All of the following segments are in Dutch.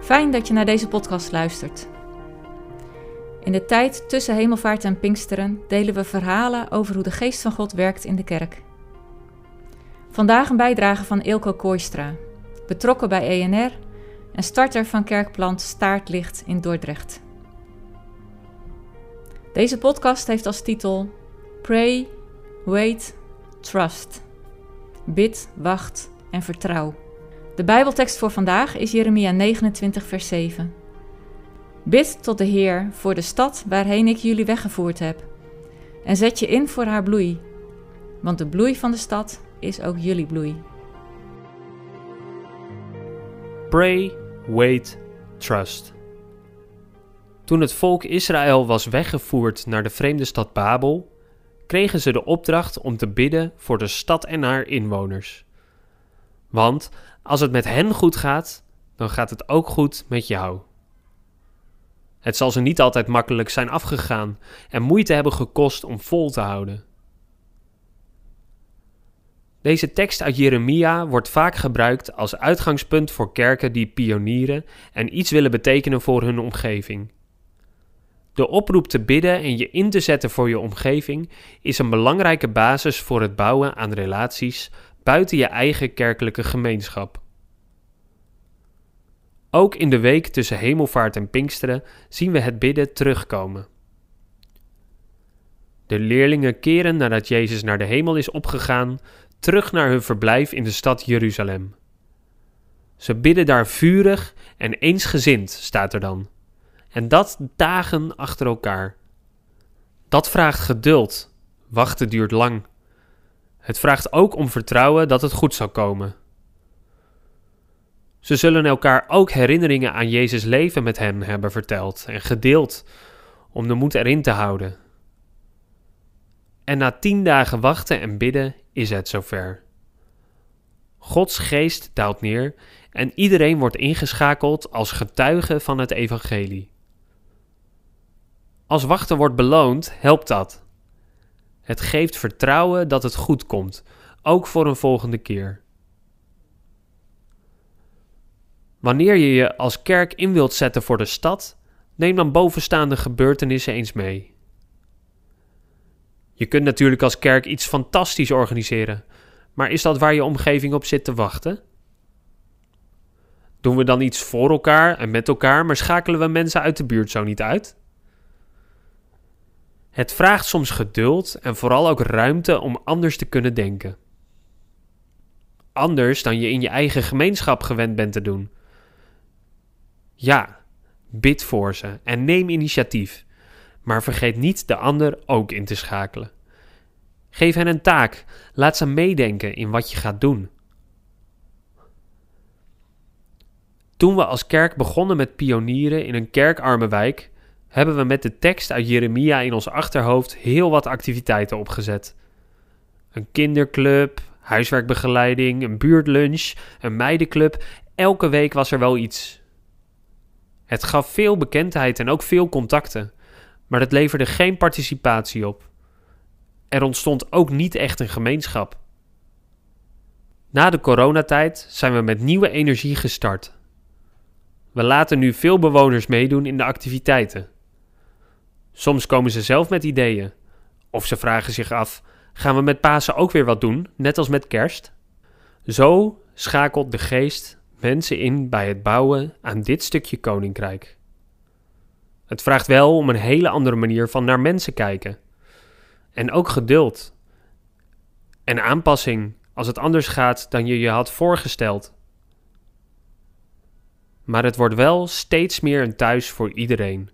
Fijn dat je naar deze podcast luistert. In de tijd tussen hemelvaart en Pinksteren delen we verhalen over hoe de geest van God werkt in de kerk. Vandaag een bijdrage van Ilko Kooistra, betrokken bij ENR en starter van kerkplant Staartlicht in Dordrecht. Deze podcast heeft als titel Pray, Wait, Trust. Bid, wacht en vertrouw. De Bijbeltekst voor vandaag is Jeremia 29, vers 7. Bid tot de Heer voor de stad waarheen ik jullie weggevoerd heb. En zet je in voor haar bloei, want de bloei van de stad is ook jullie bloei. Pray, wait, trust. Toen het volk Israël was weggevoerd naar de vreemde stad Babel, kregen ze de opdracht om te bidden voor de stad en haar inwoners. Want als het met hen goed gaat, dan gaat het ook goed met jou. Het zal ze niet altijd makkelijk zijn afgegaan en moeite hebben gekost om vol te houden. Deze tekst uit Jeremia wordt vaak gebruikt als uitgangspunt voor kerken die pionieren en iets willen betekenen voor hun omgeving. De oproep te bidden en je in te zetten voor je omgeving is een belangrijke basis voor het bouwen aan relaties buiten je eigen kerkelijke gemeenschap. Ook in de week tussen hemelvaart en Pinksteren zien we het bidden terugkomen. De leerlingen keren nadat Jezus naar de hemel is opgegaan terug naar hun verblijf in de stad Jeruzalem. Ze bidden daar vurig en eensgezind, staat er dan. En dat dagen achter elkaar. Dat vraagt geduld. Wachten duurt lang. Het vraagt ook om vertrouwen dat het goed zal komen. Ze zullen elkaar ook herinneringen aan Jezus' leven met hem hebben verteld en gedeeld, om de moed erin te houden. En na tien dagen wachten en bidden is het zover. Gods geest daalt neer en iedereen wordt ingeschakeld als getuige van het evangelie. Als wachten wordt beloond, helpt dat. Het geeft vertrouwen dat het goed komt, ook voor een volgende keer. Wanneer je je als kerk in wilt zetten voor de stad, neem dan bovenstaande gebeurtenissen eens mee. Je kunt natuurlijk als kerk iets fantastisch organiseren, maar is dat waar je omgeving op zit te wachten? Doen we dan iets voor elkaar en met elkaar, maar schakelen we mensen uit de buurt zo niet uit? Het vraagt soms geduld en vooral ook ruimte om anders te kunnen denken. Anders dan je in je eigen gemeenschap gewend bent te doen. Ja, bid voor ze en neem initiatief, maar vergeet niet de ander ook in te schakelen. Geef hen een taak, laat ze meedenken in wat je gaat doen. Toen we als kerk begonnen met pionieren in een kerkarme wijk, hebben we met de tekst uit Jeremia in ons achterhoofd heel wat activiteiten opgezet. Een kinderclub, huiswerkbegeleiding, een buurtlunch, een meidenclub. Elke week was er wel iets. Het gaf veel bekendheid en ook veel contacten, maar het leverde geen participatie op. Er ontstond ook niet echt een gemeenschap. Na de coronatijd zijn we met nieuwe energie gestart. We laten nu veel bewoners meedoen in de activiteiten. Soms komen ze zelf met ideeën. Of ze vragen zich af: gaan we met Pasen ook weer wat doen, net als met Kerst? Zo schakelt de geest mensen in bij het bouwen aan dit stukje koninkrijk. Het vraagt wel om een hele andere manier van naar mensen kijken. En ook geduld. En aanpassing als het anders gaat dan je je had voorgesteld. Maar het wordt wel steeds meer een thuis voor iedereen.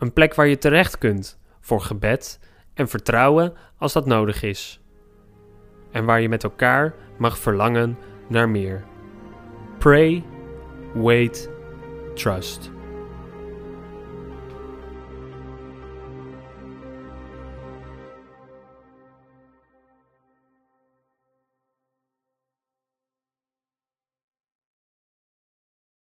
Een plek waar je terecht kunt voor gebed en vertrouwen als dat nodig is. En waar je met elkaar mag verlangen naar meer. Pray, wait, trust.